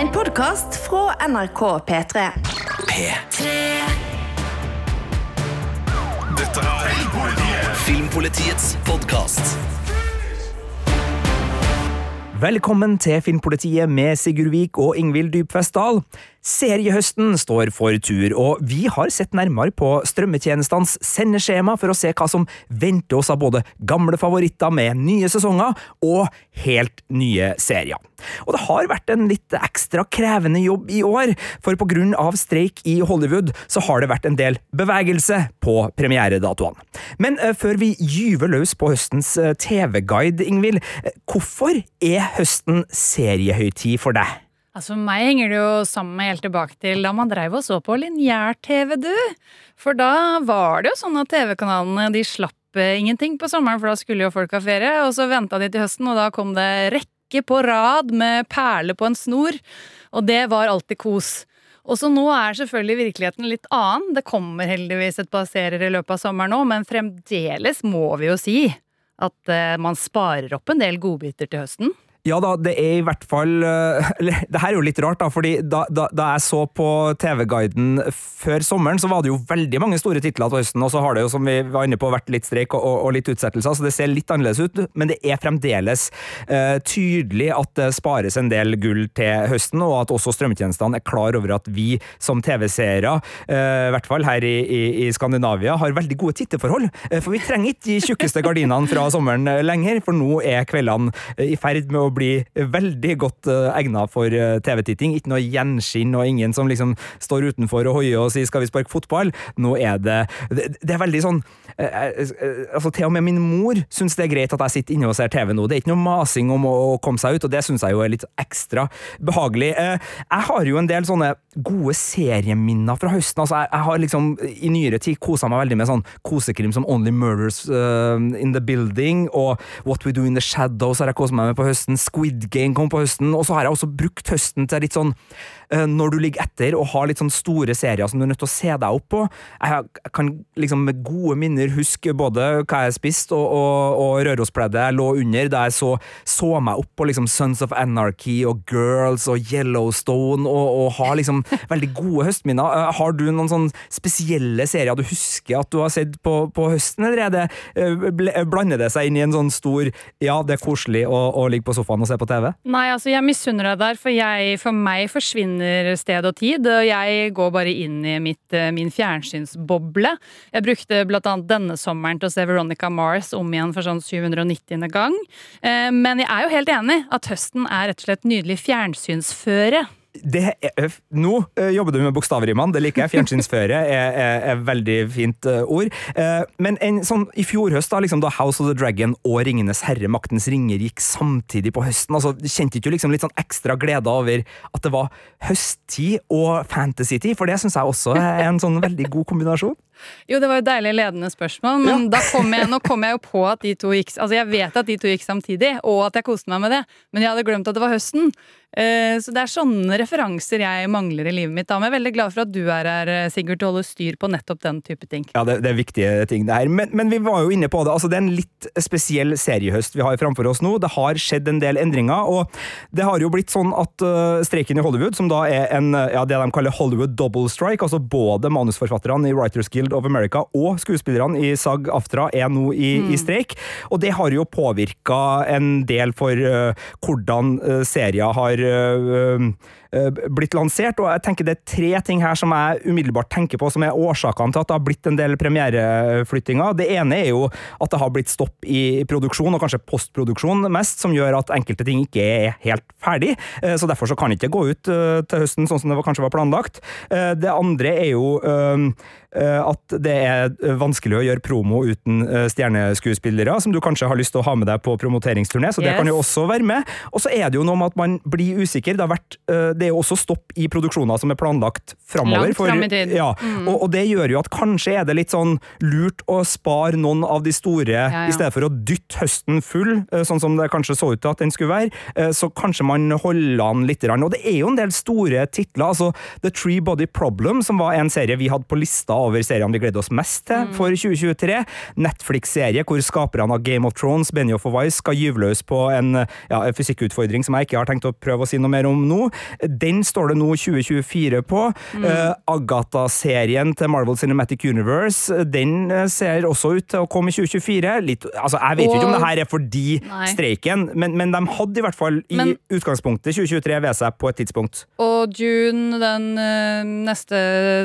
En podkast fra NRK P3. P3. Dette er Filmpolitiets podkast. Velkommen til Filmpolitiet med Sigurd Vik og Ingvild Dybfest Dahl. Seriehøsten står for tur, og vi har sett nærmere på strømmetjenestenes sendeskjema for å se hva som venter oss av både gamle favoritter med nye sesonger og helt nye serier. Og det har vært en litt ekstra krevende jobb i år, for på grunn av streik i Hollywood så har det vært en del bevegelse på premieredatoene. Men uh, før vi gyver løs på høstens uh, TV-guide, Ingvild, uh, hvorfor er høsten seriehøytid for deg? Altså, For meg henger det jo sammen helt tilbake til da man dreiv og så på lineær-TV, du. For da var det jo sånn at TV-kanalene de slapp eh, ingenting på sommeren, for da skulle jo folk ha ferie. Og så venta de til høsten, og da kom det rekke på rad med perler på en snor. Og det var alltid kos. Og så nå er selvfølgelig virkeligheten litt annen. Det kommer heldigvis et par serier i løpet av sommeren nå, men fremdeles må vi jo si at eh, man sparer opp en del godbiter til høsten. Ja da, det er i hvert fall eh, Eller, det her er jo litt rart, da, fordi da, da, da jeg så på TV-guiden før sommeren, så var det jo veldig mange store titler til høsten, og så har det jo, som vi var inne på, vært litt streik og, og, litt utsettelser, så det ser litt annerledes ut, men det er fremdeles uh, tydelig at det spares en del gull til høsten, og at også strømtjenestene er klar over at vi som TV-seere, uh, i hvert fall her i, i, i, Skandinavia, har veldig gode titteforhold, uh, for vi trenger ikke de tjukkeste gardinene fra sommeren lenger, for nå er kveldene i ferd med å bli veldig godt egnet egna for uh, TV-titting. Ikke noe gjenskinn og ingen som liksom står utenfor og hoier og sier 'skal vi sparke fotball'? Nå er det Det, er veldig sånn uh, altså Til og med min mor syns det er greit at jeg sitter inne og ser TV nå. Det er ikke noe masing om å, komme seg ut, og det syns jeg jo er litt ekstra behagelig. jeg har jo en del sånne gode serieminner fra høsten. altså jeg har liksom i nyere tid kosa meg veldig med sånn kosekrim som Only Murders in the Building og What We Do In The Shadows har jeg kosa meg med på høsten. Squid Game kom på høsten, og så har jeg også brukt høsten til litt sånn uh, når du ligger etter og har litt sånn store serier som du er nødt til å se deg opp på. Jeg, kan liksom med gode minner huske både hva jeg spiste og, og, og Rørospleddet jeg lå under, da jeg så, så meg opp på liksom Sons of Anarchy og Girls og Yellowstone, og, og har liksom veldig gode høstminner. Uh, har du noen sånn spesielle serier du husker at du har sett på, på høsten, eller er det, uh, blander det seg inn i en sånn stor ja, det er koselig å ligge på sofaen og se på TV? Nei, altså jeg misunner deg der, for, jeg, for meg forsvinner sted og tid. Og jeg går bare inn i mitt, min fjernsynsboble. Jeg brukte blant annet denne sommeren til å se Veronica Mars om igjen for sånn 790. gang. Men jeg er jo helt enig at høsten er rett og slett nydelig fjernsynsføre. Er, nå uh, jobber du med bokstavrimene, det liker jeg. Fjernsynsføre er, er, er veldig fint uh, ord. Uh, men en, sånn, i fjor høst, da, liksom, da House of the Dragon og Ringenes herre, Maktens ringer, gikk samtidig på høsten, altså, kjente ikke du liksom litt sånn ekstra glede over at det var høsttid og fantasytid? For det syns jeg også er en sånn veldig god kombinasjon. Jo, det var jo deilig ledende spørsmål, men ja. kom jeg, nå kom jeg jo på at de to gikk Altså, jeg vet at de to gikk samtidig, og at jeg koste meg med det, men jeg hadde glemt at det var høsten. Uh, så det er sånne referanser jeg mangler i livet mitt. Da. Men jeg er veldig glad for at du er her, Sigurd, til å holde styr på nettopp den type ting. Ja, det, det er viktige ting, det her. Men, men, vi var jo inne på det. Altså, det er en litt spesiell seriehøst vi har framfor oss nå. Det har skjedd en del endringer, og det har jo blitt sånn at uh, streiken i Hollywood, som da er en, ja, det de kaller Hollywood double strike, altså både manusforfatterne i Writers Guild of America og skuespillerne i SAG AFTRA er nå i, mm. i streik, og det har jo påvirka en del for uh, hvordan uh, serier har uh, blitt lansert, og jeg tenker det er tre ting her som jeg umiddelbart tenker på som er årsakene til at det har blitt en del premiereflyttinger. Det ene er jo at det har blitt stopp i produksjon, og kanskje postproduksjon mest, som gjør at enkelte ting ikke er helt ferdig, så derfor så kan det ikke gå ut til høsten sånn som det kanskje var planlagt. Det andre er jo at det er vanskelig å gjøre promo uten stjerneskuespillere, som du kanskje har lyst til å ha med deg på promoteringsturné, så det yes. kan jo også være med. Og så er det jo noe med at man blir usikker. Det, har vært, det er jo også stopp i produksjoner som er planlagt framover. Langt fram i tid. Ja, mm. og, og, det gjør jo at kanskje er det litt sånn lurt å spare noen av de store, ja, ja. i stedet for å dytte høsten full, sånn som det kanskje så ut til at den skulle være. Så kanskje man holder an litt. Og det er jo en del store titler. altså The Tree Body Problem, som var en serie vi hadde på lista over seriene vi gleder oss mest til for 2023. Netflix-serie hvor skaperne av Game of Thrones, Benioff og Wise, skal gyve løs på en ja, fysikkutfordring som jeg ikke har tenkt å prøve å si noe mer om nå. Den står det nå 2024 på. Eh, Agatha-serien til Marvel Cinematic Universe, den eh, ser også ut til å komme i 2024. Litt, altså, jeg vet og... ikke om det her er fordi Nei. streiken, men, men de hadde i hvert fall i Men- utgangspunktet 2023 ved seg på et tidspunkt. Og June, den eh, neste,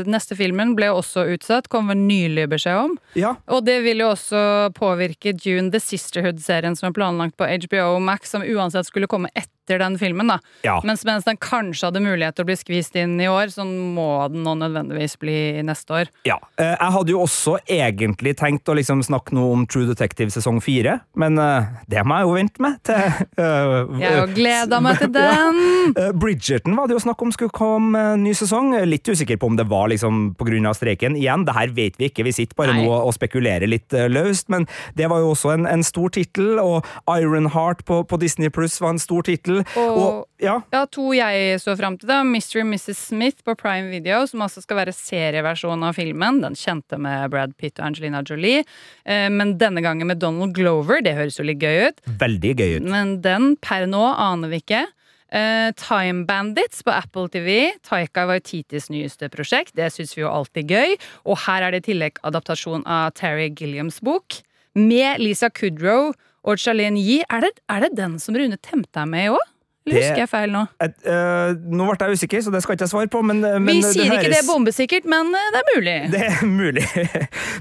neste filmen, ble også utsatt, kom vel nylig beskjed om. Ja, Og det vil jo også påvirke June The Sisterhood-serien som er planlagt på HBO Max, som uansett skulle komme etter den filmen. da. Ja. Mens mens den kanskje hadde mulighet til å bli skvist inn i år, så må den nå nødvendigvis bli neste år. Ja. Eh, Jeg hadde jo også egentlig tenkt å liksom snakke noe om True Detective sesong fire, men eh, det må jeg jo vente med til eh, Jeg har gleda meg til den! Bridgerton var det jo snakk om skulle komme ny sesong. Litt usikker på om det var liksom pga. streiken. Igjen, det her vet vi ikke, vi sitter bare Nei. nå og spekulerer litt løst, men det var jo også en, en stor tittel, og Ironheart på, på Disney Pluss var en stor tittel. Og- ja, Ja, to jeg så fram til, da. Mr. og Mrs. Smith på Prime Video, som altså skal være serieversjonen av filmen. Den kjente med Brad Pitt og Angelina Jolie. Eh, men denne gangen med Donald Glover. Det høres jo litt gøy ut. veldig gøy ut. Men den per nå aner vi ikke. Uh, Time Bandits på Apple TV. Taika Waititis nyeste prosjekt. Det syns vi jo alltid gøy. Og her er det i tillegg adaptasjon av Terry Gilliams bok. Med Lisa Kudrow og Charlene Yee. Er det, er det den som Rune Temte er med i òg? Eller Det- husker jeg feil nå? Et, eh, nå ble jeg usikker, så det skal ikke jeg svare på, men, men Vi sier ikke det er bombesikkert, men eh, det er mulig. Det er mulig.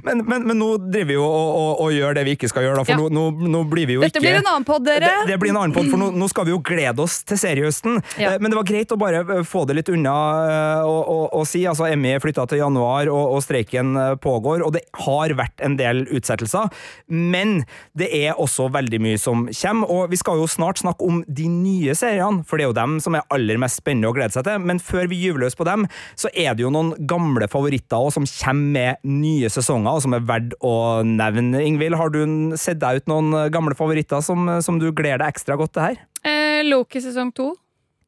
Men, men, men nå driver vi jo og, og, og gjør det vi ikke skal gjøre, da, for Ja. nå, nå, blir vi jo Dette ikke blir en annen pod, dere. Det, det blir en annen podd, for nå, nå skal vi jo glede oss til seriehøsten. Ja. Eh, Men det var greit å bare eh, få det litt unna eh, og, og, og si. Altså, Emmy flytta til januar, og, og streiken eh, pågår, og det har vært en del utsettelser. Men det er også veldig mye som kommer, og vi skal jo snart snakke om de nye seriene, for det er jo dem som er aller mest spennende å glede seg til. Men før vi gyver løs på dem, så er det jo noen gamle favoritter også, som kommer med nye sesonger, og som er verdt å nevne. Ingvild, har du sett deg ut noen gamle favoritter som, som du gleder deg ekstra godt til her? Eh, Loki sesong to.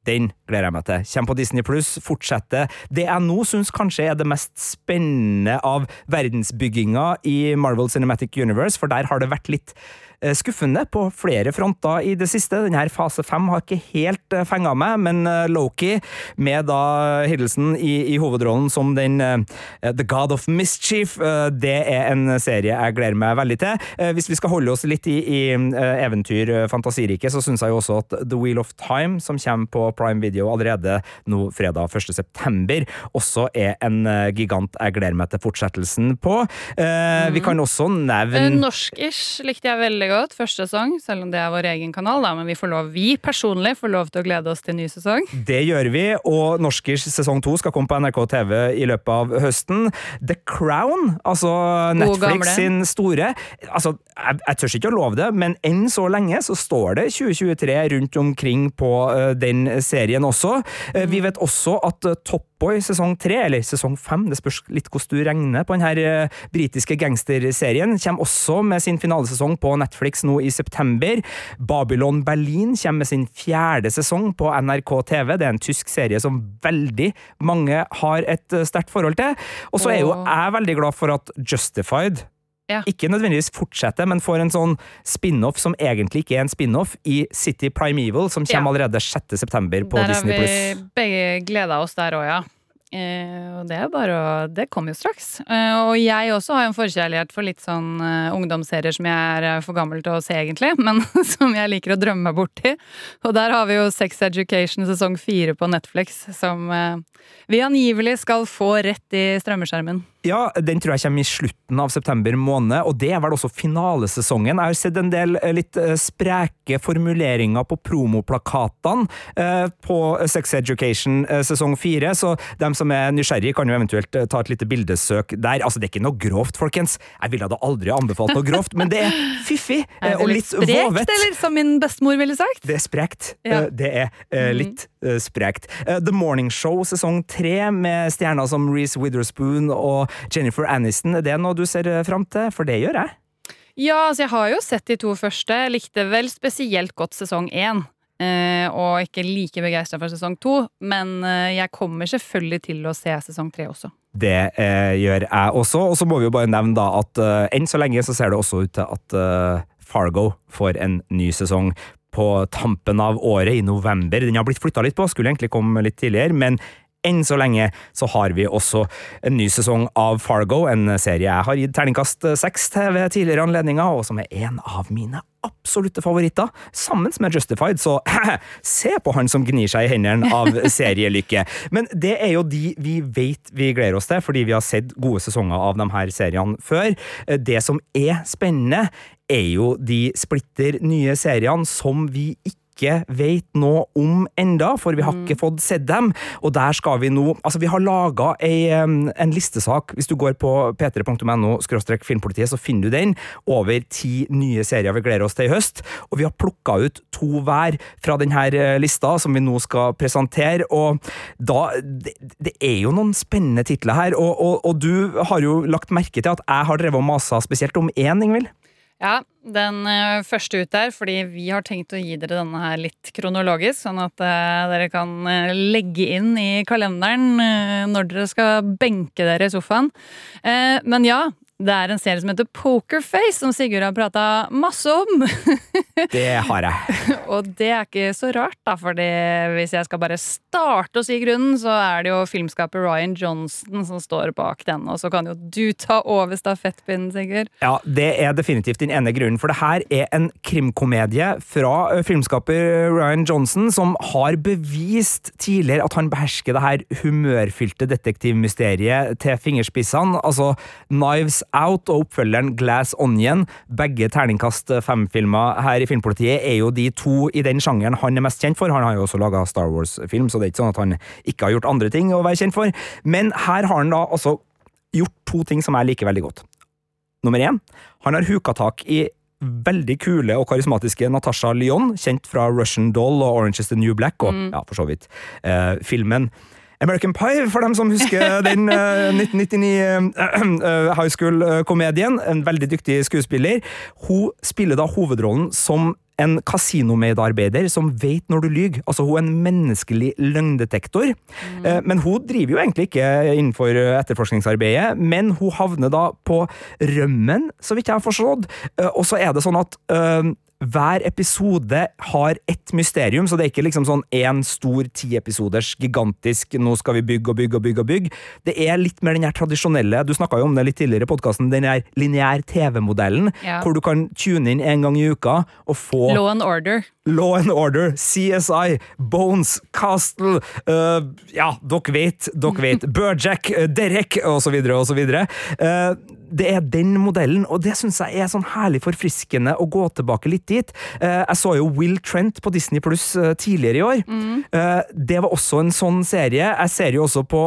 Den gleder jeg meg til. Kommer på Disney Pluss, fortsetter. Det jeg nå syns kanskje er det mest spennende av verdensbygginga i Marvel Cinematic Universe, for der har det vært litt skuffende på flere fronter i det siste. Denne fase fem har ikke helt uh, fenga meg, men eh, Loki, med da Hiddleston i, i hovedrollen som den eh, The God of Mischief, eh, det er en serie jeg gleder meg veldig til. Eh, hvis vi skal holde oss litt i, i eh, eventyr, eh, fantasiriket, så syns jeg jo også at The Wheel of Time, som kommer på Prime Video allerede nå fredag 1. september, også er en eh, gigant jeg gleder meg til fortsettelsen på. Eh, Vi kan også Eh, nevne Norsk-ish likte jeg veldig godt. Første sesong, selv om det er vår egen kanal. Da, men vi, lov, vi personlig får lov til å glede oss til ny sesong. Det gjør vi, og Norskers sesong to skal komme på NRK TV i løpet av høsten. The Crown, altså Netflix sin store Altså, jeg, jeg tør ikke å love det, men enn så lenge så står det 2023 rundt omkring på uh, den serien også. Eh, Vi vet også at uh, Top Boy sesong tre, eller sesong fem, det spørs litt hvordan du regner på denne uh, britiske gangsterserien, kommer også med sin finalesesong på Netflix nå i september. Babylon Berlin kommer med sin fjerde sesong på NRK TV. Det er en tysk serie som veldig mange har et uh, sterkt forhold til. Og så er jo jeg veldig glad for at Justified Ja. ikke nødvendigvis fortsetter, men får en sånn spin-off som egentlig ikke er en spin-off, i City Primeval, som kommer Ja. allerede 6. september på der har Disney+. vi begge gleda oss der òg, ja. Eh, og det er bare å Det kommer jo straks. Eh, og jeg også har en forkjærlighet for litt sånn eh, ungdomsserier som jeg er for gammel til å se, egentlig, men som jeg liker å drømme meg borti. Og der har vi jo Sex Education sesong fire på Netflix, som vi angivelig skal få rett i strømmeskjermen. Ja, den tror jeg kommer i slutten av september måned, og det er vel også finalesesongen. Jeg har sett en del eh, litt eh, spreke formuleringer på promoplakatene eh, på Sex Education sesong fire, så dem som er nysgjerrig kan jo eventuelt ta et lite bildesøk der. Altså, det er ikke noe grovt, folkens. Jeg ville da aldri anbefalt noe grovt, men det er fiffig eh, Er det og litt litt sprekt, vovet. eller som min bestemor ville sagt? Det er sprekt. Ja. Det er eh, litt sprekt. The Morning Show sesong tre med stjerner som Reece Witherspoon og Jennifer Aniston. Er det noe du ser eh, fram til? For det gjør jeg. Ja, altså jeg har jo sett de to første. Jeg likte vel spesielt godt sesong én. eh, og ikke like begeistra for sesong to. Men eh, jeg kommer selvfølgelig til å se sesong tre også. Det eh, gjør jeg også, og så må vi jo bare nevne da at eh, enn så lenge så ser det også ut til at eh, Fargo får en ny sesong på tampen av året, i november. Den har blitt flytta litt på, skulle egentlig komme litt tidligere, men enn så lenge så har vi også en ny sesong av Fargo, en serie jeg har gitt terningkast seks til ved tidligere anledninger, og som er en av mine absolutte favoritter, sammen med Justified, så se på han som gnir seg i hendene av serielykke. Men det er jo de vi vet vi gleder oss til, fordi vi har sett gode sesonger av de her seriene før. Det som er spennende, er jo de splitter nye seriene som vi ikke ikke vet noe om enda, for vi har ikke fått sett dem. Og der skal vi nå Altså, vi har laga en listesak. Hvis du går på p3.no filmpolitiet, så finner du den. Over ti nye serier vi gleder oss til i høst. Og vi har plukka ut to hver fra denne eh, lista, som vi nå skal presentere. Og da Det, det er jo noen spennende titler her, og, og, og, du har jo lagt merke til at jeg har drevet og masa spesielt om én, Ingvild? Ja, den uh, første ut der, fordi vi har tenkt å gi dere denne her litt kronologisk, sånn at uh, dere kan uh, legge inn i kalenderen når dere skal benke dere i sofaen. men ja, det er en serie som heter Pokerface, som Sigurd har prata masse om. det har jeg. og det er ikke så rart, da, fordi hvis jeg skal bare starte å si grunnen, så er det jo filmskaper Ryan Johnson som står bak den, og så kan jo du ta over stafettpinnen, Sigurd. Ja, det er definitivt den ene grunnen, for det her er en krimkomedie fra filmskaper Ryan Johnson, som har bevist tidligere at han behersker det her humørfylte detektivmysteriet til fingerspissene. Altså Knives Out og oppfølgeren Glass Onion, begge terningkast fem-filmer her i Filmpolitiet, er jo de to i den sjangeren han er mest kjent for. Han har jo også laga Star Wars-film, så det er ikke sånn at han ikke har gjort andre ting å være kjent for. Men her har han da altså gjort to ting som jeg liker veldig godt. Nummer én, han har huka tak i veldig kule og karismatiske Natasha Lyon, kjent fra Russian Doll og Orange is the New Black, og mm. ja, for så vidt eh, filmen American Pie, for dem som husker den uh, 1999 uh, high school-komedien. En veldig dyktig skuespiller. Hun spiller da hovedrollen som en kasinomedarbeider som vet når du lyver. Altså, hun er en menneskelig løgndetektor. Mm. Men hun driver jo egentlig ikke innenfor etterforskningsarbeidet, men hun havner da på rømmen, så vidt jeg har forstått. Og så er det sånn at hver episode har ett mysterium, så det er ikke liksom sånn én stor tiepisoders gigantisk 'nå skal vi bygge og bygge og bygge'. og bygge. Det er litt mer den her tradisjonelle, du snakka jo om det litt tidligere i podkasten, den her lineær TV-modellen, ja. hvor du kan tune inn en gang i uka og få Law and Order. Law and Order, CSI, Bones, Castle uh, Ja, dere vet, dere vet. Burjack, uh, Derek, osv., osv. Uh, det er den modellen, og det syns jeg er sånn herlig forfriskende å gå tilbake litt dit. Uh, jeg så jo Will Trent på Disney Pluss uh, tidligere i år. Mm. Uh, det var også en sånn serie. Jeg ser jo også på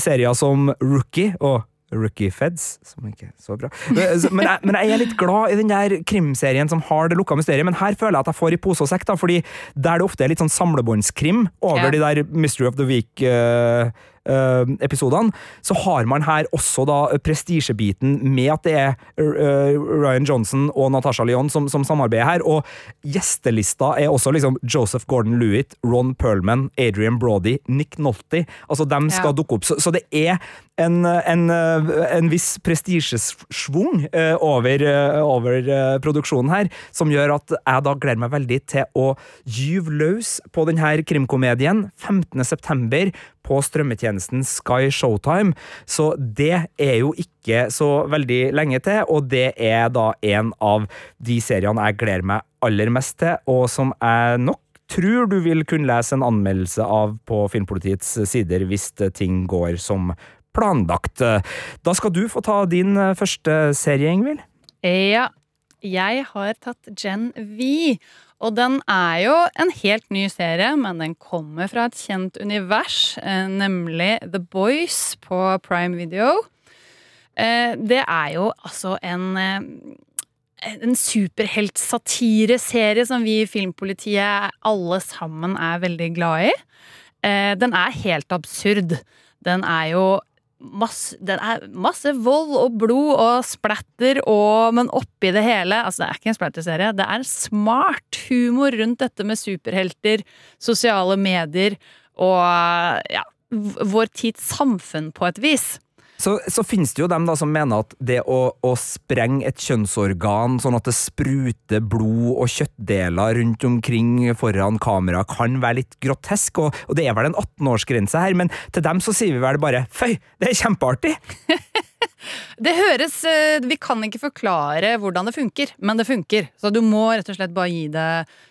serier som Rookie og Rookie Feds, som ikke er så bra. Men jeg, men jeg, er litt glad i den der krimserien som har det lukka mysteriet, men her føler jeg at jeg får i pose og sekk, da, fordi der det ofte er litt sånn samlebåndskrim over ja. de der Mystery of the Week uh, episodene, så har man her også da prestisjebiten med at det er uh, Ryan Johnson og Natasha Lyon som, som, samarbeider her, og gjestelista er også liksom Joseph Gordon-Lewitt, Ron Perlman, Adrian Brody, Nick Nolte. Altså, dem skal ja. dukke opp. Så, så det er en, en, en viss prestisjesvung uh, over, over produksjonen her, som gjør at jeg da gleder meg veldig til å gyve løs på denne krimkomedien 15.9. på strømmetjenesten Sky Showtime. Så det er jo ikke så veldig lenge til, og det er da en av de seriene jeg gleder meg aller mest til, og som jeg nok tror du vil kunne lese en anmeldelse av på Filmpolitiets sider hvis ting går som planlagt. Da skal du få ta din første serie, Ingvild. Ja. Jeg har tatt Gen V. Og den er jo en helt ny serie, men den kommer fra et kjent univers, eh, nemlig The Boys på Prime Video. Eh, det er jo altså en en superheltsatireserie som vi i Filmpolitiet alle sammen er veldig glad i. Den er helt absurd. Den er jo masse, den er masse vold og blod og splatter, og, men oppi det hele Altså, det er ikke en splatterserie. Det er smart humor rundt dette med superhelter, sosiale medier og ja, vår tids samfunn, på et vis. Så, så finnes det jo dem da som mener at det å, å sprenge et kjønnsorgan sånn at det spruter blod og kjøttdeler rundt omkring foran kamera, kan være litt grotesk, og, og det er vel en 18-årsgrense her, men til dem så sier vi vel bare føy, det er kjempeartig! Det høres eh, Vi kan ikke forklare hvordan det funker, men det funker. Så du må rett og slett bare gi det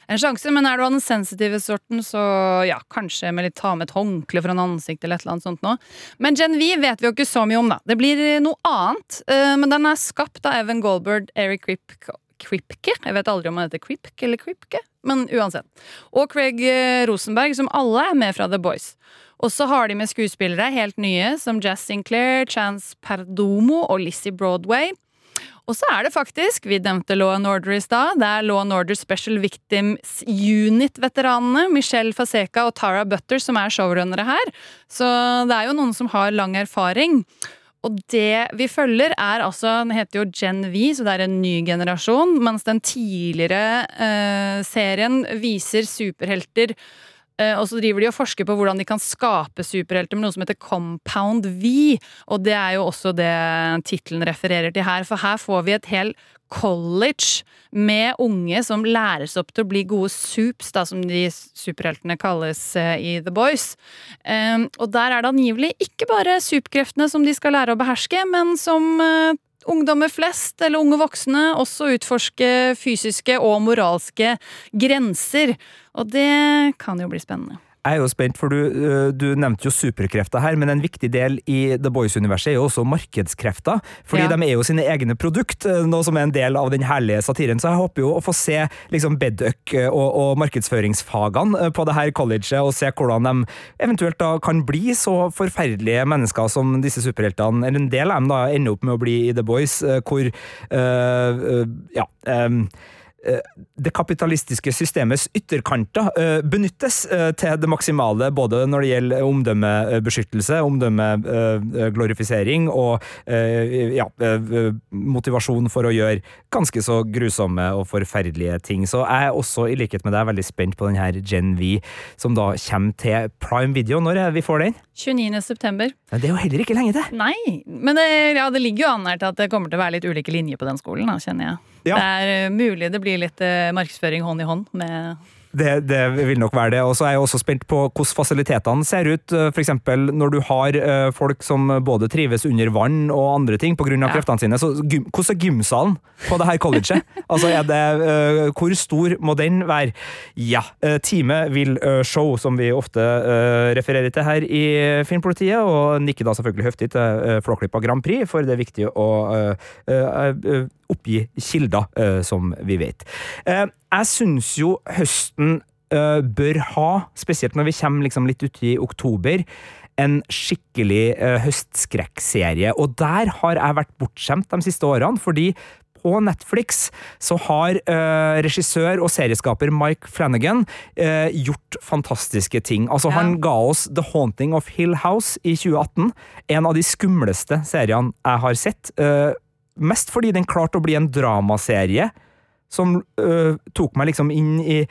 en sjanse. Men er du av den sensitive sorten, så ja, kanskje med litt ta med et håndkle foran ansiktet eller et eller annet sånt nå. Men Gen V vet vi jo ikke så mye om, da. Det blir noe annet. eh, Men den er skapt av Evan Goldberg, Eric Kripke Kripke? Jeg vet aldri om han heter Kripke eller Kripke, men uansett. Og Craig eh, Rosenberg, som alle er med fra The Boys. Og så har de med skuespillere helt nye, som Jazz Sinclair, Chance Perdomo og Lizzie Broadway. Og så er det faktisk, vi nevnte Law and Order i stad, det er Law and Order Special Victims Unit-veteranene, Michelle Faseca og Tara Butter, som er showrunnere her. Så det er jo noen som har lang erfaring. Og det vi følger, er altså Den heter jo Gen V, så det er en ny generasjon. Mens den tidligere eh, serien viser superhelter og så driver de og forsker på hvordan de kan skape superhelter med noe som heter Compound V. Og det er jo også det tittelen refererer til her, for her får vi et helt college med unge som læres opp til å bli gode soups, da, som de superheltene kalles eh, i The Boys. Um, og der er det angivelig ikke bare superkreftene som de skal lære å beherske, men som eh, ungdommer flest, eller unge voksne, også utforske fysiske og moralske grenser. Og det kan jo bli spennende. Jeg er jo spent, for du, øh, du nevnte jo superkrefter her, men en viktig del i The Boys-universet er jo også markedskrefter. Fordi Ja. de er jo sine egne produkt, øh, noe som er en del av den herlige satiren. Så jeg håper jo å få se liksom Bedøk øh, og, og markedsføringsfagene på det her colleget, og se hvordan de eventuelt da kan bli så forferdelige mennesker som disse superheltene, eller en del av dem da ender opp med å bli i The Boys, hvor øh, øh, ja, øh, eh, det kapitalistiske systemets ytterkanter eh, benyttes eh, til det maksimale, både når det gjelder omdømmebeskyttelse, omdømmeglorifisering og eh, ja, eh, motivasjon for å gjøre ganske så grusomme og forferdelige ting. Så jeg er også, i likhet med deg, veldig spent på den her Gen V, som da kommer til Prime Video. Når er vi får den? 29. september. Det er jo heller ikke lenge til! Nei, men det, ja, det ligger jo an her til at det kommer til å være litt ulike linjer på den skolen, da, kjenner jeg. Ja. Det er eh, mulig det blir litt eh, markedsføring hånd i hånd med Det, det vil nok være det. Og så er jeg også spent på hvordan fasilitetene ser ut. F.eks. når du har eh, folk som både trives under vann og andre ting pga. Ja. kreftene sine. Så hvordan er gymsalen på det her colleget? altså, det, eh, hvor stor må den være? Ja, teamet Time vil eh, show, som vi ofte eh, refererer til her i Filmpolitiet, og nikker da selvfølgelig høftig til Flåklypa Grand Prix, for det er viktig å eh, eh, eh, oppgi kilder, eh, som vi vet. Eh, jeg syns jo høsten eh, bør ha, spesielt når vi kommer liksom litt uti oktober, en skikkelig høstskrekkserie. Og der har jeg vært bortskjemt de siste årene, fordi på Netflix så har eh, regissør og serieskaper Mike Flanagan eh, gjort fantastiske ting. Altså, Ja. Han ga oss The Haunting of Hill House i 2018. En av de skumleste seriene jeg har sett. Eh, mest fordi den klarte å bli en dramaserie som øh, tok meg liksom inn i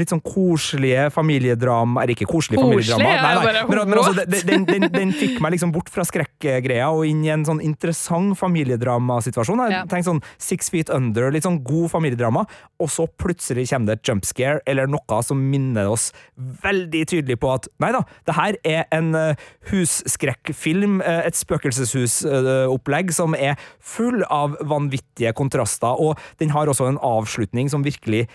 litt sånn koselige familiedrama Eller ikke koselig familiedrama, nei, nei. bare, Men, men altså, den, den, den, den fikk meg liksom bort fra skrekkgreia og inn i en sånn interessant familiedramasituasjon. Jeg tenkte sånn Six Feet Under, litt sånn god familiedrama, og så plutselig kommer det et jump scare eller noe som minner oss veldig tydelig på at nei da, det her er en uh, husskrekkfilm, uh, et spøkelseshusopplegg som er full av vanvittige kontraster, og den har også en avslutning som virkelig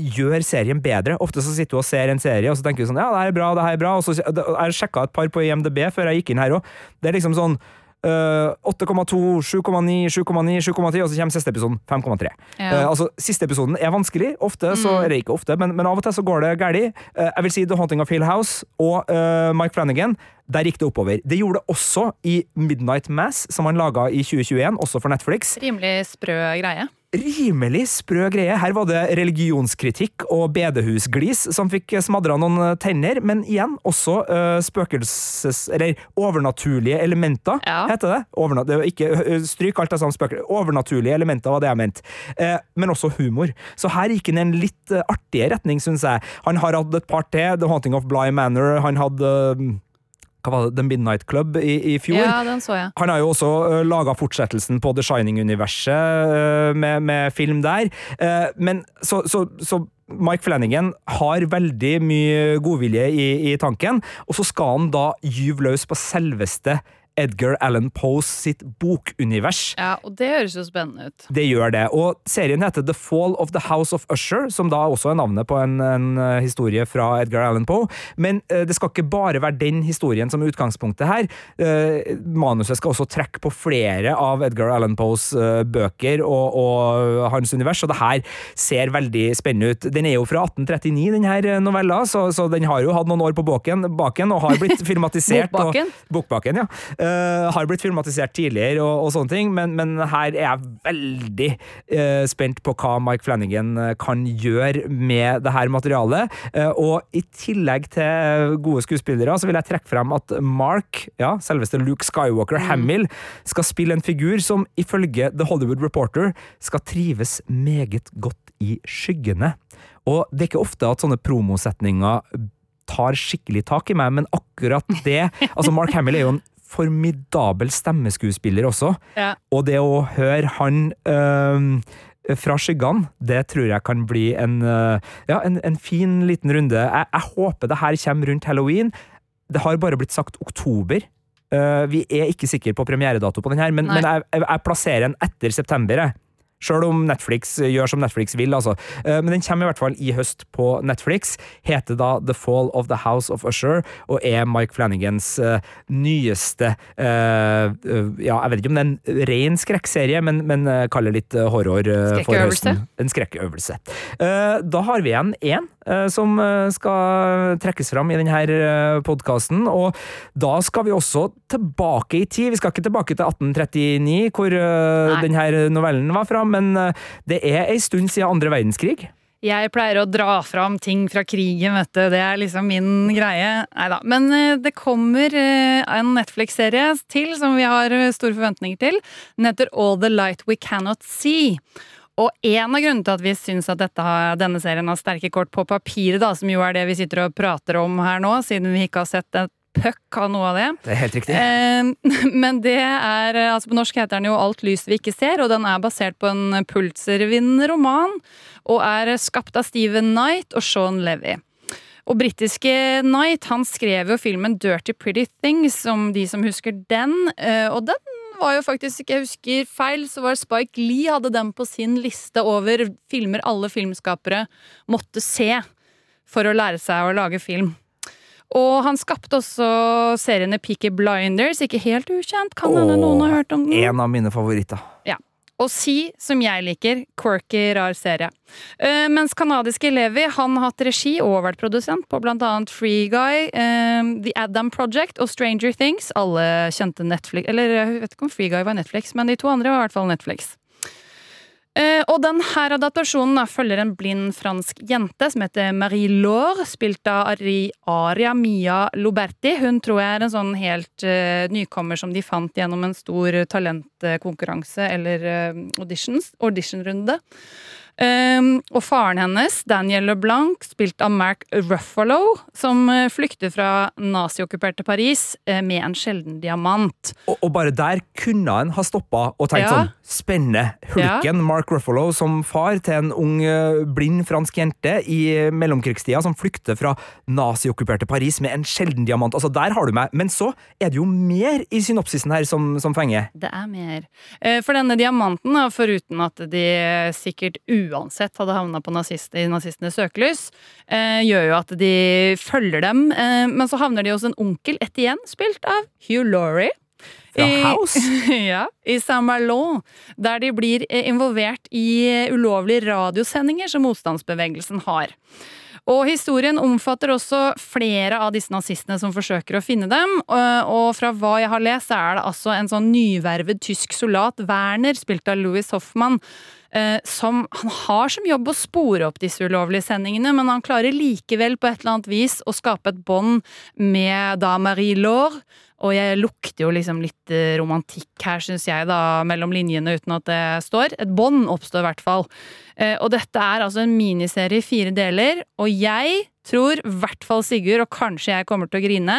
gjør serien bedre. Ofte så sitter du og ser en serie, og så tenker du sånn Ja, det her er bra, det her er bra. Og så jeg sjekka et par på IMDb før jeg gikk inn her òg. Det er liksom sånn Uh, 8,2, 7,9, 7,9, 7,10, og så kommer siste episoden 5,3. Ja. Uh, altså, Siste episoden er vanskelig. Ofte, så, eller ikke ofte, men, men av og til så går det galt. Uh, jeg vil si The Haunting of Hill House og eh, Mike Flanagan. Der gikk det oppover. Det gjorde det også i Midnight Mass, som han laga i 2021, også for Netflix. rimelig sprø greie. Rimelig sprø greie. Her var det religionskritikk og bedehusglis som fikk smadra noen tenner, men igjen også uh, spøkelses... Eller overnaturlige elementer, Ja. heter det. Overna det ikke, stryk alt det samme spøkelset. Overnaturlige elementer var det jeg mente. Uh, men også humor. Så her gikk han i en litt uh, artigere retning, syns jeg. Han har hatt et par til. The Haunting of Bly Manor. Han hadde hva var det, The Midnight Club i, i fjor. Ja, den så jeg. Han har jo også uh, laga fortsettelsen på The Shining-universet øh, med, med film der. Eh, men så, så, så Mike Flanagan har veldig mye godvilje i, i tanken, og så skal han da gyve løs på selveste Edgar Allan Poes sitt bokunivers. Ja, Og det høres jo spennende ut. Det gjør det. Og serien heter The Fall of the House of Usher, som da også er navnet på en, en eh, historie fra Edgar Allan Poe. Men eh, det skal ikke bare være den historien som er utgangspunktet her. Eh, manuset skal også trekke på flere av Edgar Allan Poes eh, bøker og, og hans univers, og det her ser veldig spennende ut. Den er jo fra 1839, den her eh, novella, så, så den har jo hatt noen år på baken, baken og har blitt filmatisert. Bokbaken? Og, bokbaken, ja. Eh, har blitt filmatisert tidligere og, og sånne ting, men, men her er jeg veldig uh, spent på hva Mike Flanagan eh, kan gjøre med det her materialet. Uh, og i tillegg til gode skuespillere, så vil jeg trekke frem at Mark, ja, selveste Luke Skywalker Hamill, skal spille en figur som ifølge The Hollywood Reporter skal trives meget godt i skyggene. Og det er ikke ofte at sånne promosetninger tar skikkelig tak i meg, men akkurat det Altså, Mark Hamill er jo en formidabel stemmeskuespiller også, Ja. og det å høre han øh, fra skyggene, det tror jeg kan bli en, øh, ja, en, en fin liten runde. Jeg, jeg håper det her kommer rundt halloween. Det har bare blitt sagt oktober. Uh, vi er ikke sikre på premieredato på den her, men, men jeg, jeg, jeg plasserer den etter september. jeg. Sjøl om Netflix gjør som Netflix vil, altså. Eh, Men den kommer i hvert fall i høst på Netflix. Heter da The Fall of the House of Usher, og er Mike Flanagans eh, nyeste eh, eh, Ja, jeg vet ikke om det er en ren skrekkserie, men, men kaller litt eh, horror eh, for høsten. En skrekkøvelse. Eh, Da har vi igjen én eh, som eh, skal trekkes fram i denne podkasten, og da skal vi også tilbake i tid. Vi skal ikke tilbake til 1839, hvor eh, Nei. denne novellen var fra, men eh, det er ei stund siden andre verdenskrig. Jeg pleier å dra fram ting fra krigen, vet du. Det er liksom min greie. Nei da. Men eh, det kommer eh, en Netflix-serie til som vi har store forventninger til. Den heter All the Light We Cannot See. Og en av grunnene til at vi syns at dette, denne serien har sterke kort på papiret, da, som jo er det vi sitter og prater om her nå, siden vi ikke har sett et puck av noe av det, Det er helt riktig. Eh, men det er eh, altså På norsk heter den jo Alt lys vi ikke ser, og den er basert på en Pulitzer-vinnende roman. Og er skapt av Stephen Knight og Sean Levy. Og britiske Knight han skrev jo filmen Dirty Pretty Things, om de som husker den. eh, Og den var jo faktisk, jeg husker feil, så var Spike Lee hadde den på sin liste over filmer alle filmskapere måtte se for å lære seg å lage film. Og han skapte også seriene Peaky Blinders, ikke helt ukjent. Kan hende noen har hørt om den. En av mine favoritter. Ja. Og Si, som jeg liker, quirky, rar serie. Uh, mens kanadiske Levi han har hatt regi og vært produsent på annet Free Guy, uh, The Adam Project og Stranger Things. Alle kjente Netflix Eller jeg vet ikke om Free Guy var Netflix, men de to andre var i hvert fall Netflix. Eh, og denne adaptasjonen følger en blind fransk jente som heter Marie Laure, spilt av Ari, Aria Mia Loberti. Hun tror jeg er en sånn helt uh, nykommer som de fant gjennom en stor talentkonkurranse eller uh, auditions, auditionrunde. Um, og faren hennes, Daniel LeBlanc, spilt av Mark Ruffalo, som flykter fra naziokkuperte Paris med en sjelden diamant. Og, og bare der kunne han ha stoppa og tenkt Ja. sånn Spennende! Hulken Mark Ruffalo som far til en ung, eh, blind fransk jente i eh, mellomkrigstida som flykter fra naziokkuperte Paris med en sjelden diamant. Altså, der har du meg. Men så er det jo mer i synopsisen her som, som fenger. Det er mer. Eh, For denne diamanten, foruten at de sikkert uansett hadde havna på nazist, i nazistenes søkelys, gjør jo at de følger dem. Men så havner de hos en onkel, Etienne, spilt av Hugh Laurie. Fra I- House? ja, i Saint-Malo, der de blir eh, involvert i eh, ulovlige radiosendinger som motstandsbevegelsen har. Og historien omfatter også flere av disse nazistene som forsøker å finne dem. Og og fra hva jeg har lest, så er det altså en sånn nyvervet tysk soldat, Werner, spilt av Louis Hoffmann, eh, som Han har som jobb å spore opp disse ulovlige sendingene, men han klarer likevel på et eller annet vis å skape et bånd med da Marie Laure. Og jeg lukter jo liksom litt eh, romantikk her, syns jeg, da, mellom linjene, uten at det står. Et bånd oppstår i hvert fall. Eh, og dette er altså en miniserie i fire deler, og jeg tror i hvert fall Sigurd, og kanskje jeg kommer til å grine.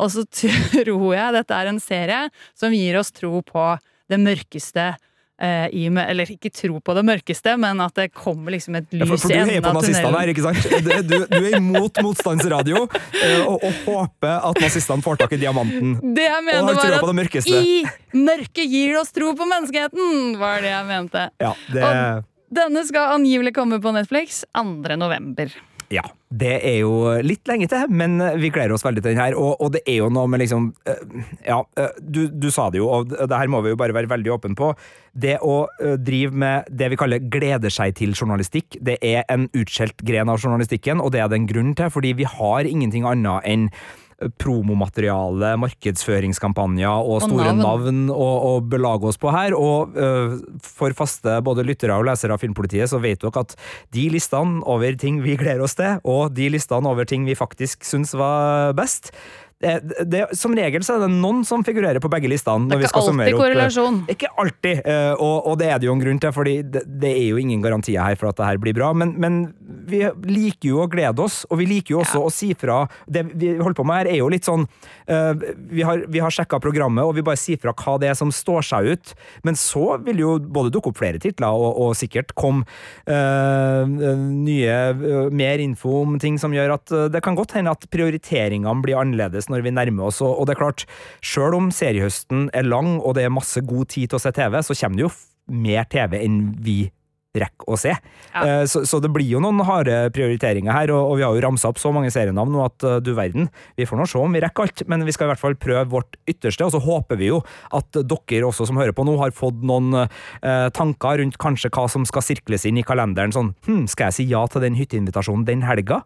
Og så tror jeg dette er en serie som gir oss tro på det mørkeste eh, i. Eller ikke tro på det mørkeste, men at det kommer liksom et lys Ja, av for, for i du enden på av nazistene tunnelen. her, ikke sant? Du, du er imot motstandsradio eh, og, og håper at nazistene får tak i diamanten. Det jeg mener mente var at mørkeste. i mørket gir oss tro på menneskeheten, var det jeg mente. Ja, det, Denne skal angivelig komme på Netflix 2. november. Ja, det er jo litt lenge til, men vi gleder oss veldig til den her. Og, og det er jo noe med liksom eh, Ja, eh, du, du sa det jo, og det her må vi jo bare være veldig åpne på. Det å eh, drive med det vi kaller gleder seg til-journalistikk, det er en utskjelt gren av journalistikken, og det er det en grunn til, fordi vi har ingenting annet enn promomateriale, markedsføringskampanjer og Og store navn. navn å, å belage oss på her. Og uh, for faste både lyttere og lesere av Filmpolitiet, så vet dere at de listene over ting vi gleder oss til, og de listene over ting vi faktisk syns var best, det, det, som regel så er det noen som figurerer på begge listene. Det er vi ikke alltid øh, korrelasjon. ikke alltid, eh, og, og det er det jo en grunn til, fordi det, det er jo ingen garantier her for at det her blir bra. Men, men vi liker jo å glede oss, og vi liker jo også å si fra. Det vi holder på med her, er jo litt sånn eh, Vi har, vi har sjekka programmet, og vi bare sier fra hva det er som står seg ut. Men så vil jo både dukke opp flere titler, og, og sikkert komme eh, nye eh, Mer info om ting som gjør at eh, det kan godt hende at prioriteringene blir annerledes når vi nærmer oss. Og, og det er klart, sjøl om seriehøsten er lang og det er masse god tid til å se TV, så kommer det jo mer TV enn vi rekker å se. Ja. Eh, Så, så det blir jo noen harde prioriteringer her, og, og vi har jo ramsa opp så mange serienavn nå at eh, du verden, vi får nå se om vi rekker alt, men vi skal i hvert fall prøve vårt ytterste, og så håper vi jo at dere også som hører på nå, har fått noen eh, tanker rundt kanskje hva som skal sirkles inn i kalenderen, sånn hm, skal jeg si ja til den hytteinvitasjonen den helga?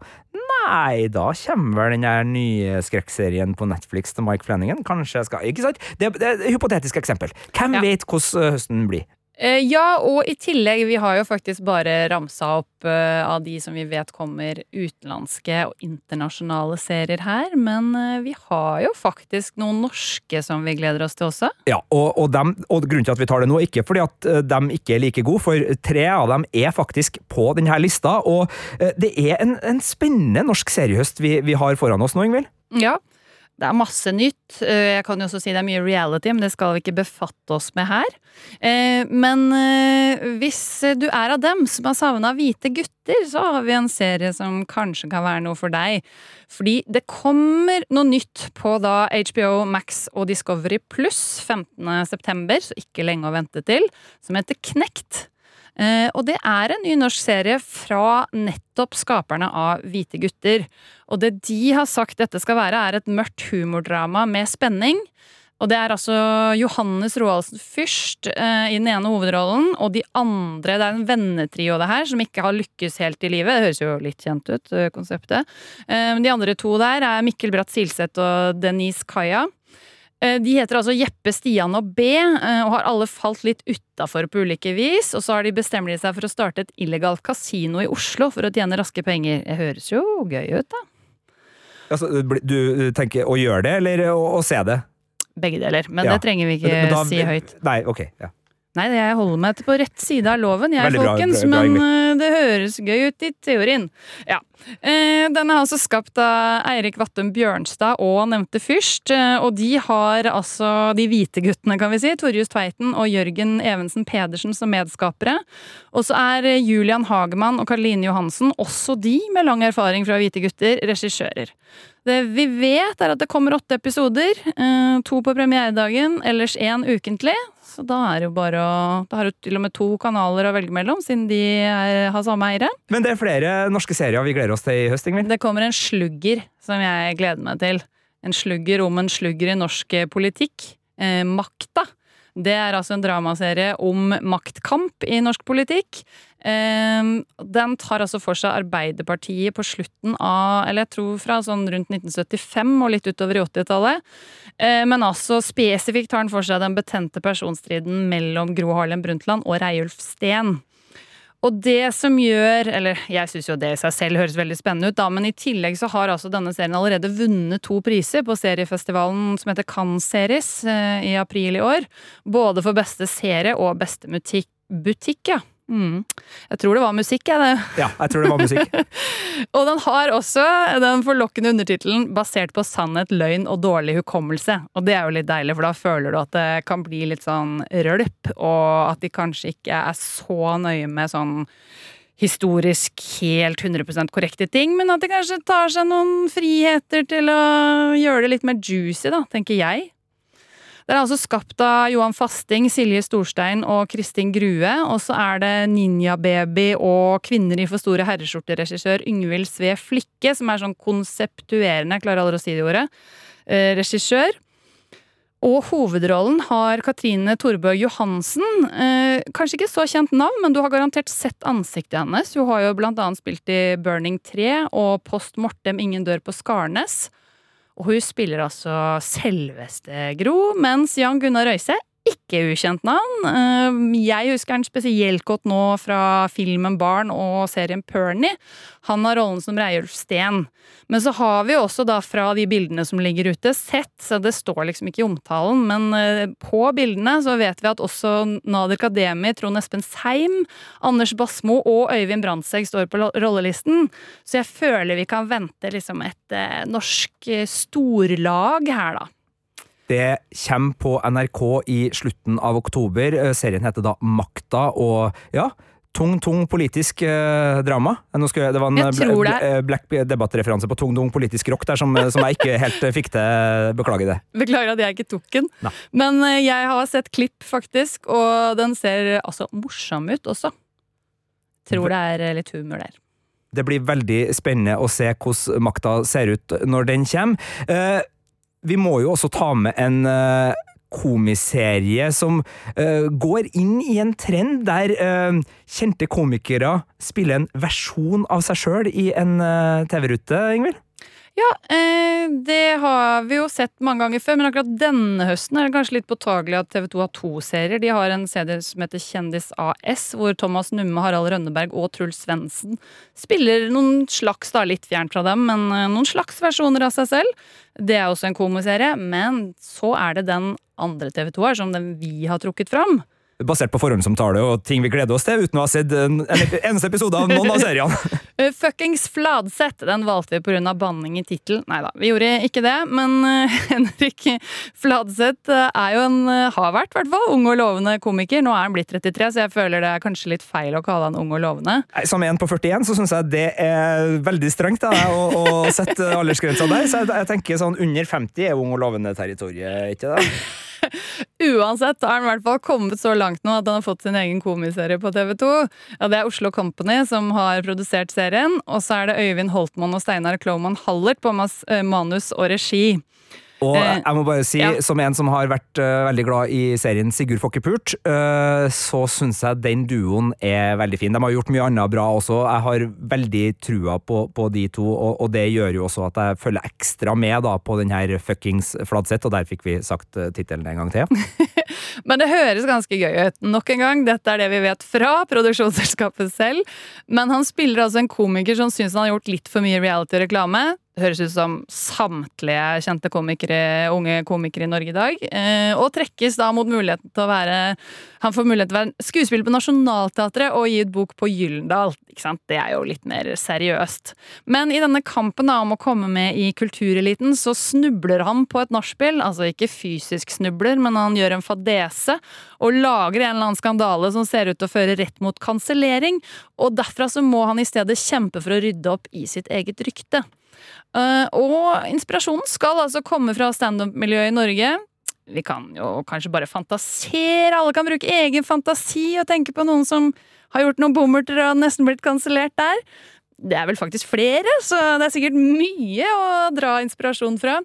Nei, da kommer vel den der nye skrekkserien på Netflix til Mike Flanagan. Kanskje jeg skal Ikke sant? Det, det er et hypotetisk eksempel. Hvem Ja. vet hvordan eh, høsten blir? Eh, ja, og i tillegg, vi har jo faktisk bare ramsa opp eh, av de som vi vet kommer utenlandske og internasjonale serier her. Men eh, vi har jo faktisk noen norske som vi gleder oss til også. Ja, og, og, dem, og grunnen til at vi tar det nå, ikke fordi at de ikke er like gode, for tre av dem er faktisk på denne lista, og det er en, en spennende norsk seriehøst vi, vi har foran oss nå, Ingvild. Ja, det er masse nytt. Eh, Jeg kan jo også si det er mye reality, men det skal vi ikke befatte oss med her. Eh, Men eh, hvis du er av dem som har savna hvite gutter, så har vi en serie som kanskje kan være noe for deg. Fordi det kommer noe nytt på da HBO Max og Discovery Pluss 15. september, så ikke lenge å vente til, som heter Knekt. Eh, og det er en ny norsk serie fra nettopp skaperne av Hvite gutter. Og det de har sagt dette skal være, er et mørkt humordrama med spenning. Og det er altså Johannes Roaldsen Fürst eh, i den ene hovedrollen, og de andre Det er en vennetrio, det her, som ikke har lykkes helt i livet. Det høres jo litt kjent ut, eh, konseptet. Eh, de andre to der er Mikkel Bratt Silseth og Denise Kaja. Eh, De heter altså Jeppe, Stian og B, eh, og har alle falt litt utafor på ulike vis. Og så har de bestemmer de seg for å starte et illegalt kasino i Oslo for å tjene raske penger. Det høres jo gøy ut, da. Altså, du tenker å gjøre det, eller å, å se det? Begge deler. Men Ja. det trenger vi ikke da- si høyt. Nei, ok. Ja. Nei, jeg holder meg på rett side av loven, jeg, Veldig bra, folkens. bra, bra, men Ingvild. eh, det høres gøy ut i teorien. Ja. Eh, Den er altså skapt av Eirik Vattum Bjørnstad og nevnte Fyrst. eh, Og de har altså de hvite guttene, kan vi si. Torjus Tveiten og Jørgen Evensen Pedersen som medskapere. Og så er Julian Hagemann og Karoline Johansen, også de med lang erfaring fra Hvite gutter, regissører. Det vi vet, er at det kommer åtte episoder. To på premieredagen, ellers én ukentlig. Så da er det jo bare å Da har du til og med to kanaler å velge mellom, siden de er, har samme eiere. Men det er flere norske serier vi gleder oss til i høst, Ingvild. Det kommer en slugger som jeg gleder meg til. En slugger om en slugger i norsk eh, politikk. Eh, Makta. Det er altså en dramaserie om maktkamp i norsk politikk. Eh, den tar altså for seg Arbeiderpartiet på slutten av Eller jeg tror fra sånn rundt 1975 og litt utover i 80-tallet. Eh, men altså spesifikt tar den for seg den betente personstriden mellom Gro Harlem Brundtland og Reiulf Steen. Og det som gjør Eller jeg syns jo det i seg selv høres veldig spennende ut, da, men i tillegg så har altså denne serien allerede vunnet to priser på seriefestivalen som heter Cannes Series eh, i april i år. Både for beste serie og beste butikk ja. Mm. Jeg tror det var musikk, jeg, det. Ja, jeg tror det var musikk. Og den har også den forlokkende undertittelen 'Basert på sannhet, løgn og dårlig hukommelse'. Og det er jo litt deilig, for da føler du at det kan bli litt sånn rølp, og at de kanskje ikke er så nøye med sånn historisk helt 100% korrekte ting, men at de kanskje tar seg noen friheter til å gjøre det litt mer juicy, da, tenker jeg. Det er altså skapt av Johan Fasting, Silje Storstein og Kristin Grue. Og så er det Ninja-baby og Kvinner i for store herreskjorter-regissør Yngvild Sve Flikke, som er sånn konseptuerende, jeg klarer aldri å si det ordet, eh, regissør. Og hovedrollen har Katrine Torbjørg Johansen. Eh, kanskje ikke så kjent navn, men du har garantert sett ansiktet hennes. Hun har jo blant annet spilt i Burning 3 og Post Mortem Ingen dør på Skarnes. Og hun spiller altså selveste Gro, mens Jan Gunnar Røise ikke ukjent navn. Eh, Jeg husker han spesielt godt nå fra filmen Barn og serien Pernie. Han har rollen som Reiulf Steen. Men så har vi også da fra de bildene som ligger ute, sett, så det står liksom ikke i omtalen, men eh, på bildene så vet vi at også Nader Kademi, Trond Espen Seim, Anders Basmo og Øyvind Brandtzæg står på rollelisten. Så jeg føler vi kan vente liksom et eh, norsk eh, storlag her, da. Det kommer på NRK i slutten av oktober. Eh, Serien heter da Makta, og ja, tung, tung politisk eh, drama. Nå skal, det var en Jeg tror eh, Black Debatt-referanse på tung, tung politisk rock der som, som jeg ikke helt eh, fikk til. Beklager det. Beklager at jeg ikke tok den. Nei. Men eh, jeg har sett klipp, faktisk, og den ser altså morsom ut også. Tror det er eh, litt humor der. Det blir veldig spennende å se hvordan makta ser ut når den kommer. Eh, vi må jo også ta med en eh, komiserie som uh, går inn i en trend der uh, kjente komikere spiller en versjon av seg sjøl i en TV-rute, Ingvild? Ja, eh, det har vi jo sett mange ganger før, men akkurat denne høsten er det kanskje litt påtagelig at TV 2 har to serier. De har en serie som heter Kjendis AS, hvor Thomas Numme, Harald Rønneberg og Truls Svendsen spiller noen slags, da litt fjernt fra dem, men eh, noen slags versjoner av seg selv. Det er også en komiserie, men så er det den andre TV 2 her, som den vi har trukket fram. Basert på forhåndsomtale og ting vi gleder oss til, uten å ha sett en, en eneste episode av noen av seriene. Uh, Fuckings Fladseth, den valgte vi pga. banning i tittelen. Nei da, vi gjorde ikke det, men uh, Henrik Fladseth uh, er jo en, har vært i hvert fall, ung og lovende komiker. Nå er han blitt 33, så jeg føler det er kanskje litt feil å kalle han ung og lovende. Som en på 41 så syns jeg det er veldig strengt da, å, å sette aldersgrensa der. Så jeg, jeg tenker sånn under 50 er ung og lovende territoriet, ikke det? Uansett har han i hvert fall kommet så langt nå at han har fått sin egen komiserie på TV 2. Ja, det er Oslo Company som har produsert serien, og så er det Øyvind Holtmann og Steinar Kloman Hallert på eh, manus og regi. Og Eh, jeg må bare si, ja. som en som har vært uh, veldig glad i serien Sigurd Fokkepult, uh, så syns jeg den duoen er veldig fin. De har gjort mye annet bra også. Jeg har veldig trua på, på de to, og, og det gjør jo også at jeg følger ekstra med da, på den her fuckings Fladseth, og der fikk vi sagt uh, tittelen en gang til. Men det høres ganske gøy ut. Nok en gang, dette er det vi vet fra produksjonsselskapet selv. Men han spiller altså en komiker som syns han har gjort litt for mye reality-reklame. Høres ut som samtlige kjente komikere, unge komikere i Norge i dag. Eh, og trekkes da mot muligheten til å være Han får mulighet til å være skuespiller på Nationaltheatret og gi ut bok på Gyllendal. Ikke sant? Det er jo litt mer seriøst. Men i denne kampen da om å komme med i kultureliten, så snubler han på et nachspiel. Altså ikke fysisk snubler, men han gjør en fadese og lager en eller annen skandale som ser ut til å føre rett mot kansellering. Og derfra så må han i stedet kjempe for å rydde opp i sitt eget rykte. Uh, og inspirasjonen skal altså komme fra standup-miljøet i Norge. Vi kan jo kanskje bare fantasere, alle kan bruke egen fantasi og tenke på noen som har gjort noen bommerter og nesten blitt kansellert der. Det er vel faktisk flere, så det er sikkert mye å dra inspirasjon fra.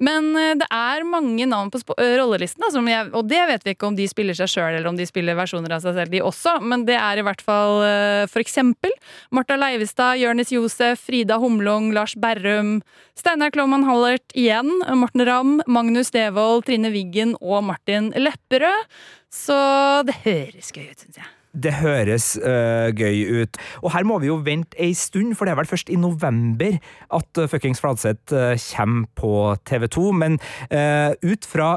Men eh, det er mange navn på eh, rollelisten, og det vet vi ikke om de spiller seg sjøl eller om de spiller versjoner av seg selv, de også. Men det er i hvert fall eh, for eksempel Martha Leivestad, Jørnis Josef, Frida Humlung, Lars Berrum, Steinar Klovman Hallert igjen, Morten Ramm, Magnus Devold, Trine Wiggen og Martin Lepperød. Så det høres gøy ut, syns jeg. Det høres uh, gøy ut. Og her må vi jo vente ei stund, for det er vel først i november at uh, fuckings Fladseth uh, kommer på TV2. Men ut fra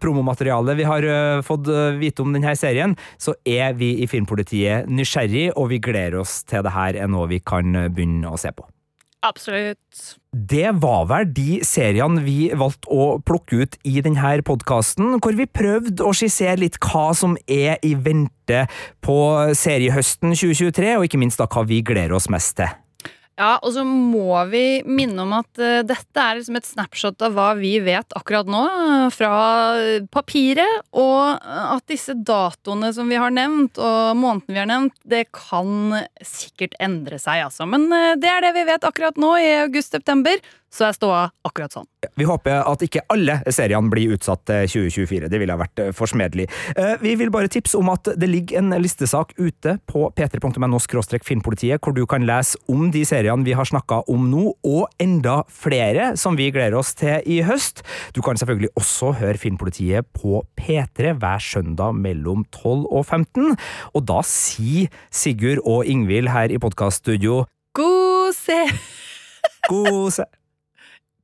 promomaterialet vi har fått vite om denne serien, så er vi i Filmpolitiet nysgjerrig, og vi gleder oss til det her er noe vi kan begynne å se på. Absolutt. Det var vel de seriene vi valgte å plukke ut i denne podkasten, hvor vi prøvde å skissere litt hva som er i vente på seriehøsten 2023, og ikke minst da hva vi gleder oss mest til. Ja, og så må vi minne om at uh, dette er liksom et snapshot av hva vi vet akkurat nå, eh, fra papiret, og at disse datoene som vi har nevnt, og månedene vi har nevnt, det kan sikkert endre seg, altså. Men uh, det er det vi vet akkurat nå, i august-september, så er ståa akkurat sånn. Vi håper at ikke alle seriene blir utsatt til 2024. Det ville ha vært for forsmedelig. Eh, Vi vil bare tipse om at det ligger en listesak ute på p3.no filmpolitiet, hvor du kan lese om de seriene vi har snakka om nå, og enda flere som vi gleder oss til i høst. Du kan selvfølgelig også høre Filmpolitiet på P3 hver søndag mellom 12 og 15. Og da sier Sigurd og Ingvild her i podkaststudio God se... god se...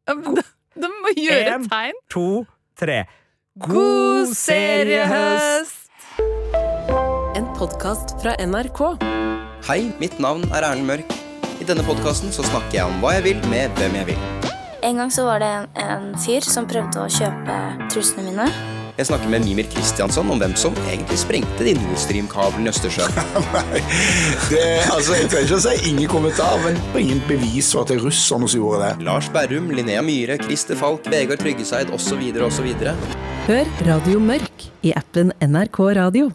Du må gjøre En. tegn. To, tre. God seriehøst! En podkast fra NRK. Hei, mitt navn er Erlend Mørk. I denne podkasten så snakker jeg om hva jeg vil med hvem jeg vil. En gang så var det en, en fyr som prøvde å kjøpe trusene mine. Jeg snakker med Mimir Kristiansson om hvem som egentlig sprengte de Nord Stream-kablene i Østersjøen. Det, altså, jeg trenger ikke å si ingen kommentar, men ingen bevis for at det er russerne som gjorde det. Lars Berrum, Linnea Myhre, Christer Falk, Vegard Tryggeseid osv. osv. Hør Radio Mørk i appen NRK Radio.